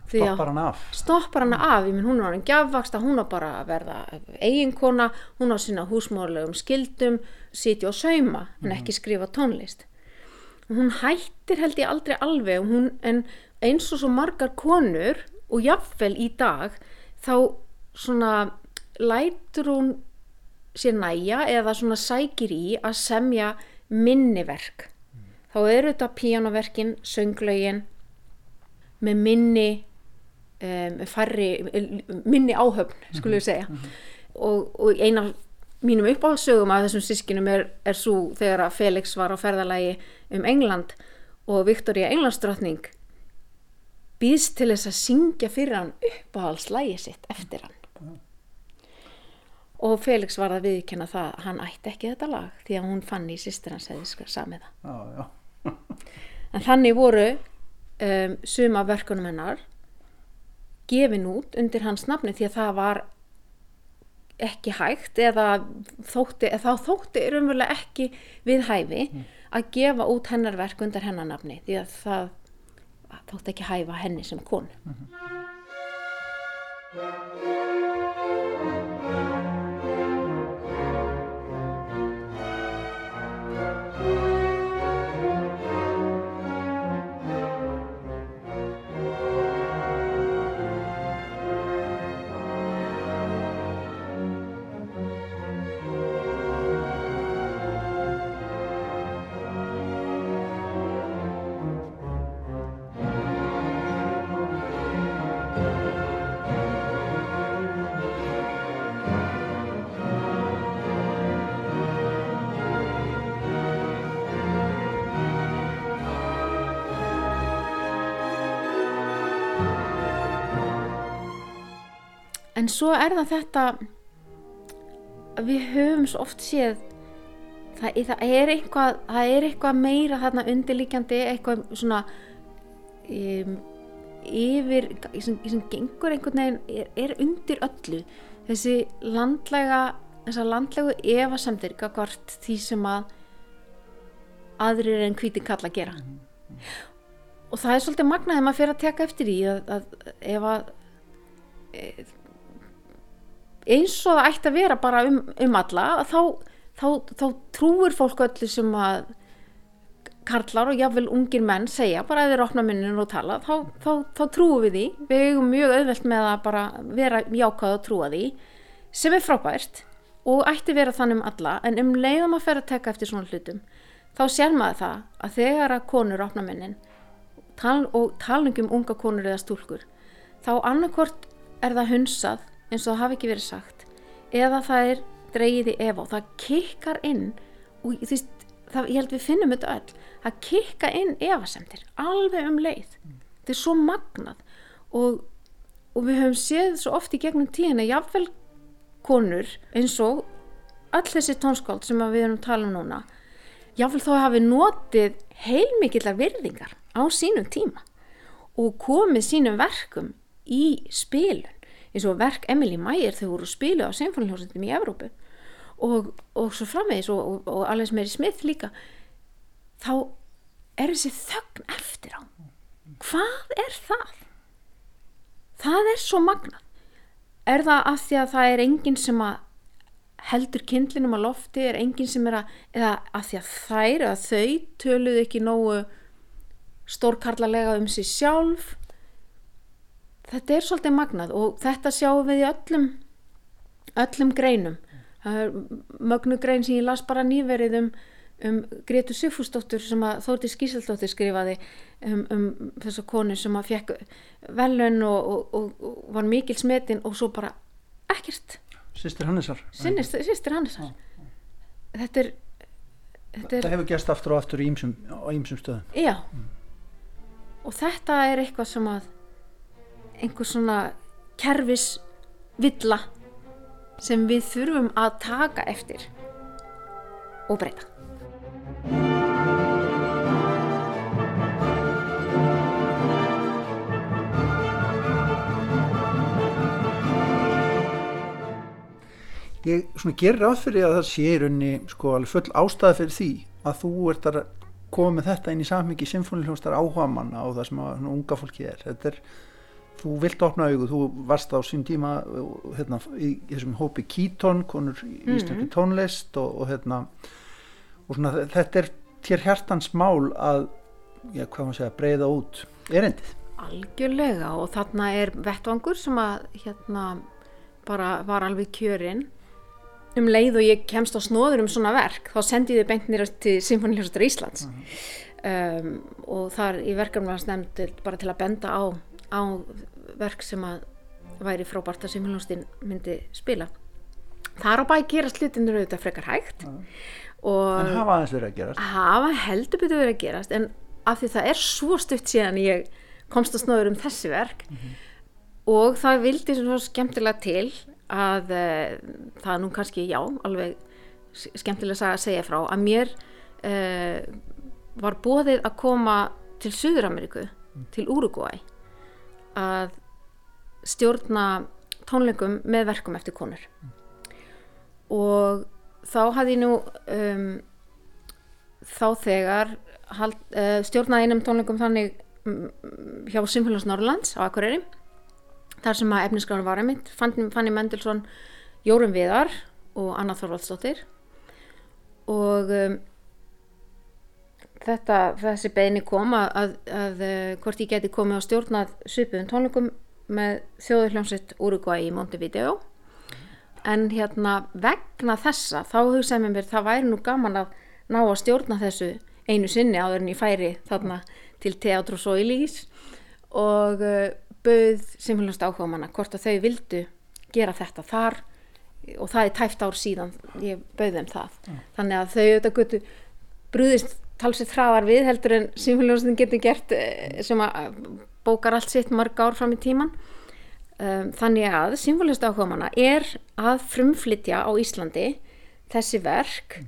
stoppar hann af stoppar hann af, ég minn hún er hann gjafvaksta hún á bara að verða eiginkona hún á sína húsmóðlegum skildum sitja og sauma en mm. ekki skrifa tónlist hún hættir held ég aldrei alveg hún, en eins og svo margar konur og jafnvel í dag þá svona lætur hún sér næja eða svona sækir í að semja minniverk mm. þá eru þetta píjánaverkin, sönglaugin með minni um, farri, minni áhöfn skulum við segja mm -hmm. og, og eina mínum uppáhaldsögum af þessum sískinum er, er svo þegar að Felix var á ferðalagi um England og Viktoria Englandsdrottning býðst til þess að syngja fyrir hann uppáhaldslægi sitt eftir hann. Og Felix var að viðkjanna það að hann ætti ekki þetta lag því að hún fann í sýstir hans eða samið það. Ah, en þannig voru um, suma verkunum hennar gefin út undir hans nafni því að það var ekki hægt eða þótti, eða þótti umverulega ekki við hæfi mm. að gefa út hennar verk undir hennar nafni því að það þótti ekki hæfa henni sem konu. Mm -hmm. En svo er það þetta við höfum svo oft séð það, það, er, eitthvað, það er eitthvað meira þarna undirlíkjandi eitthvað svona um, yfir sem, sem gengur einhvern veginn er, er undir öllu. Þessi landlega þessar landlegu evasemdir hvort því sem að aðrir en hvíti kalla að gera. Og það er svolítið magnaðið maður fyrir að teka eftir í að, að ef að eins og það ætti að vera bara um, um alla þá, þá, þá trúir fólk öllu sem að karlar og jáfnvel ungir menn segja bara ef þeir opna minninu og tala þá, þá, þá trúum við því. Við hefum mjög auðvelt með að bara vera jákað og trúa því sem er frábært og ætti vera þannig um alla en um leiðum að fer að tekka eftir svona hlutum þá sér maður það að þegar að konur opna minnin tal, og talningum unga konur eða stúlkur þá annarkort er það hunsað eins og það hafi ekki verið sagt. Eða það er dreyið í efa og það kikkar inn og þú veist, það, ég held við finnum þetta öll. Það kikka inn efasemtir alveg um leið. Mm. þetta er svo magnað og, og við höfum séð svo oft í gegnum tíðina jáfnvel konur eins og öll þessi tónskáld sem við erum að tala um núna jáfnvel þó hafi notið heilmikillar virðingar á sínum tíma og komið sínum verkum í spilun eins og verk Emily Meyer þau voru spilu á symfóniljósundum í Evrópu. Og, og svo framvegis og, og, og alveg sem er í smið líka. Þá er þessi þögn eftir á. Hvað er það? það er svo magna er það af því að það er enginn sem að heldur kindlinum á lofti? Er enginn sem er að eða af því að þær eða þau töluðu ekki nógu stórkarlalega um sig sjálf þetta er svolítið magnað og þetta sjáum við í öllum öllum greinum. Það er mögnu grein sem ég las bara nýverið um um Gretu Sigfúsdóttur sem að Þórti Skísaldóttir skrifaði um, um þessa konu sem að fekk velun og, og, og, og var mikil smetin og svo bara ekkert. Sýstir Hannesar. Sýstir Hannesar. Þetta er, þetta er hefur gæst aftur og aftur í ýmsum, á ýmsum stöðum. Já. Mm. og þetta er eitthvað sem að einhver svona kervis villa sem við þurfum að taka eftir og breyta. Ég gerir ráð fyrir að það sé í raunni sko full ástæði fyrir því að þú ert að koma með þetta inn í samhengi symfóniljónstar áhuga manna á það sem að unga fólki er. Þetta er, þú vilt opna auðu þú varst á sín tíma hérna, í þessum hópi Keaton konur í mm. Íslandi tónlist og, og hérna og svona þetta er þér hjartans mál að já, hvað maður segja, breyða út erendið. Algjörlega og þarna er vettvangur sem að hérna bara var alveg kjörinn um leið og ég kemst á snóður um svona verk þá sendi ég þið beint nýrast til Sinfoníljóstur Íslands uh -huh. um, og þar í verkefnum var snemd bara til að benda á, á verk sem að væri frábært að Sinfoníljóstin myndi spila þar á bæ gerast hlutinur auðvitað frekar hægt -huh. en hafa aðeins verið að gerast hafa heldur betur verið að gerast en af því það er svo stutt síðan ég komst á snóður um þessi verk uh -huh. og það vildi svo skemmtilega til að uh, það nú kannski, já, alveg skemmtilega að segja frá að mér uh, var bóðið að koma til Suður-Ameriku, mm. til Uruguay að stjórna tónleikum með verkum eftir konur mm. og þá hafði ég nú um, þá þegar hald, uh, stjórnaði einum tónleikum þannig um, hjá Symfélags Norrlands á Akureyri þar sem að efniskránu var einmitt Fanny Mendelssohn, Jórun Viðar og Anna Þorvaldsdóttir og um, þetta, þessi beini kom að, að, að uh, hvort ég geti komið á stjórnað svipuðum tónleikum með þjóðurhljómsitt Uruguay í Montevideo en hérna vegna þessa þá hugsaðum ég mér það væri nú gaman að ná að stjórna þessu einu sinni áður en ég færi þarna til Teatrus og Ilís og uh, bauð simfélagst áhuga manna hvort að þau vildu gera þetta þar og það er tæft ár síðan ég bauð þeim það mm. þannig að þau auðvitað götu brúðist talsið þráar við heldur en simfélagstin getur gert eh, sem að bókar allt sitt marg ár fram í tíman um, þannig að simfélagst áhuga manna er að frumflytja á Íslandi þessi verk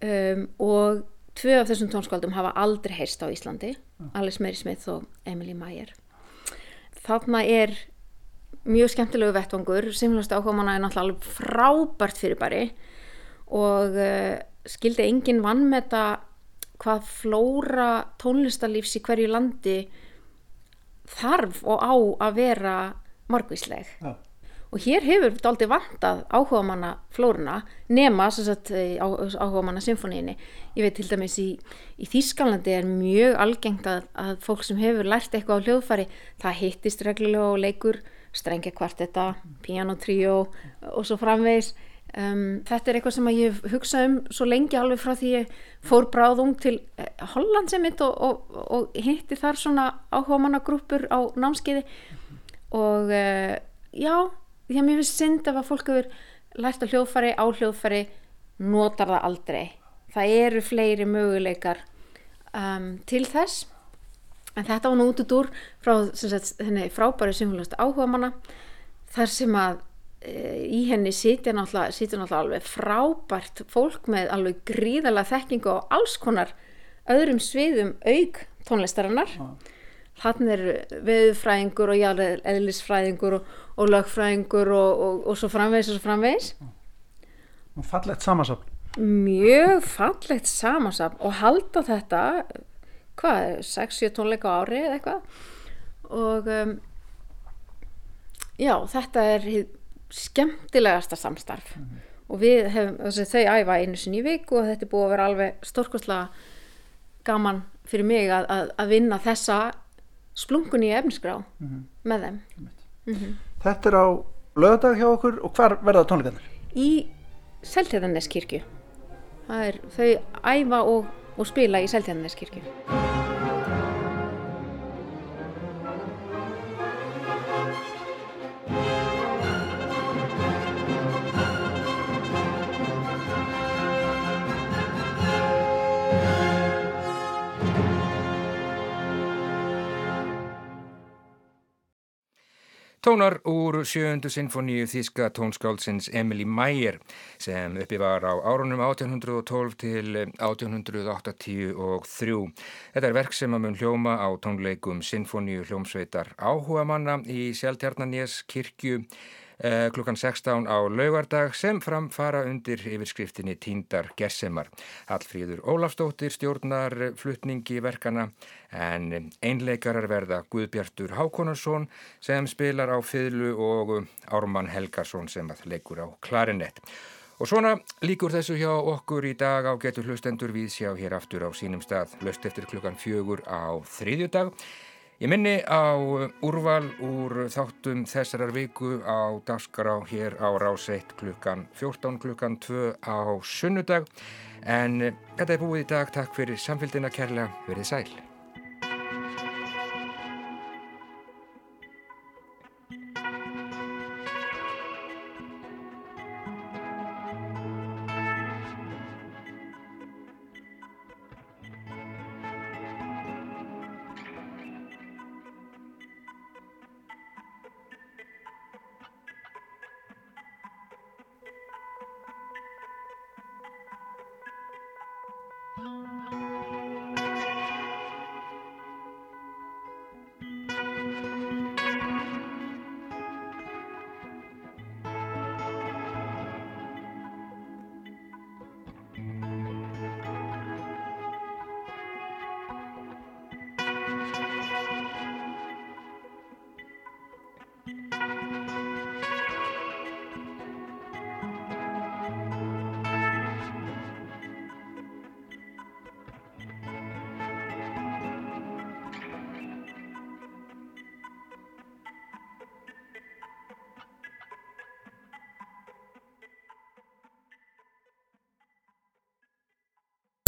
um, og tvö af þessum tónskaldum hafa aldrei heyrst á Íslandi Alice Mary Smith og Emily Meyer. Þarna er mjög skemmtilegu vettvangur. Simlastu áhuga manna er náttúrulega alveg frábært fyrir bari og uh, skildi engin vann með þetta hvað flóra tónlistarlífs í hverju landi þarf og á að vera margvísleg. Ja og hér hefur þetta aldrei vantað áhuga manna flóruna nema áhuga manna symfóníinni ég veit til dæmis í, í Þýskalandi er mjög algengt að, að fólk sem hefur lært eitthvað á hljóðfari það hittist reglulega og leikur strengja kvartetta, pianotrió og svo framvegs um, þetta er eitthvað sem ég hugsa um svo lengi alveg frá því ég fór bráðung til eh, Holland sem mitt og, og, og hitti þar svona áhuga manna grúpur á námskeiði. Og uh, já því að mér finnst synd ef að fólk hefur lært á hljóðfari, á hljóðfari notar það aldrei. Það eru fleiri möguleikar um, til þess. En þetta var nú út út úr frá þenni frábæri symfólast áhuga manna þar sem að í henni sitja náttúrulega, sitja náttúrulega alveg frábært fólk með alveg gríðala þekkingu og alls konar öðrum sviðum auk tónlistarinnar. Þannig er veðufræðingur og jáleðlisfræðingur og, og lögfræðingur og, og, og svo framvegis og svo framvegis. Og fallegt samansapn mjög fallegt samansapn og halda þetta hvað, 6-7 tónleika á ári eða eitthvað. Og um, já, þetta er skemmtilegasta samstarf mm -hmm. og við hefum, þau æfa einu sinni í viku og þetta er búið að vera alveg stórkostlega gaman fyrir mig að, að, að vinna þessa splungun í efnisgrá mm -hmm. með þeim mm -hmm. Þetta er á lögadag hjá okkur og hvar verða tónleikarnir? Í Seltjarnarneskirkju þau æfa og, og spila í Seltjarnarneskirkju Tónar úr sjöundu sinfoníu þíska tónskáldsins Emily Meyer sem uppi var á árunum 1812 til 1883. Þetta er verk sem að mun hljóma á tónleikum sinfoníu hljómsveitar áhuga manna í Sjálftjarnanés kirkju klukkan 16 á laugardag sem framfara undir yfirskriftinni Tíndar Gessemar. Hallfríður Ólafstóttir stjórnar flutningi verkana en einleikarar verða Guðbjartur Hákonarsson sem spilar á fyrlu og Ármann Helgarsson sem að leikur á klarinett. Og svona líkur þessu hjá okkur í dag á getur hlustendur við sjá hér aftur á sínum stað löst eftir klukkan fjögur á þriðjudag. Ég minni á úrval úr þáttum þessarar viku á dagskará hér á rás 1 klukkan 14 klukkan 2 á sunnudag. En þetta er búið í dag, takk fyrir samfélgina kærlega, verið sæl.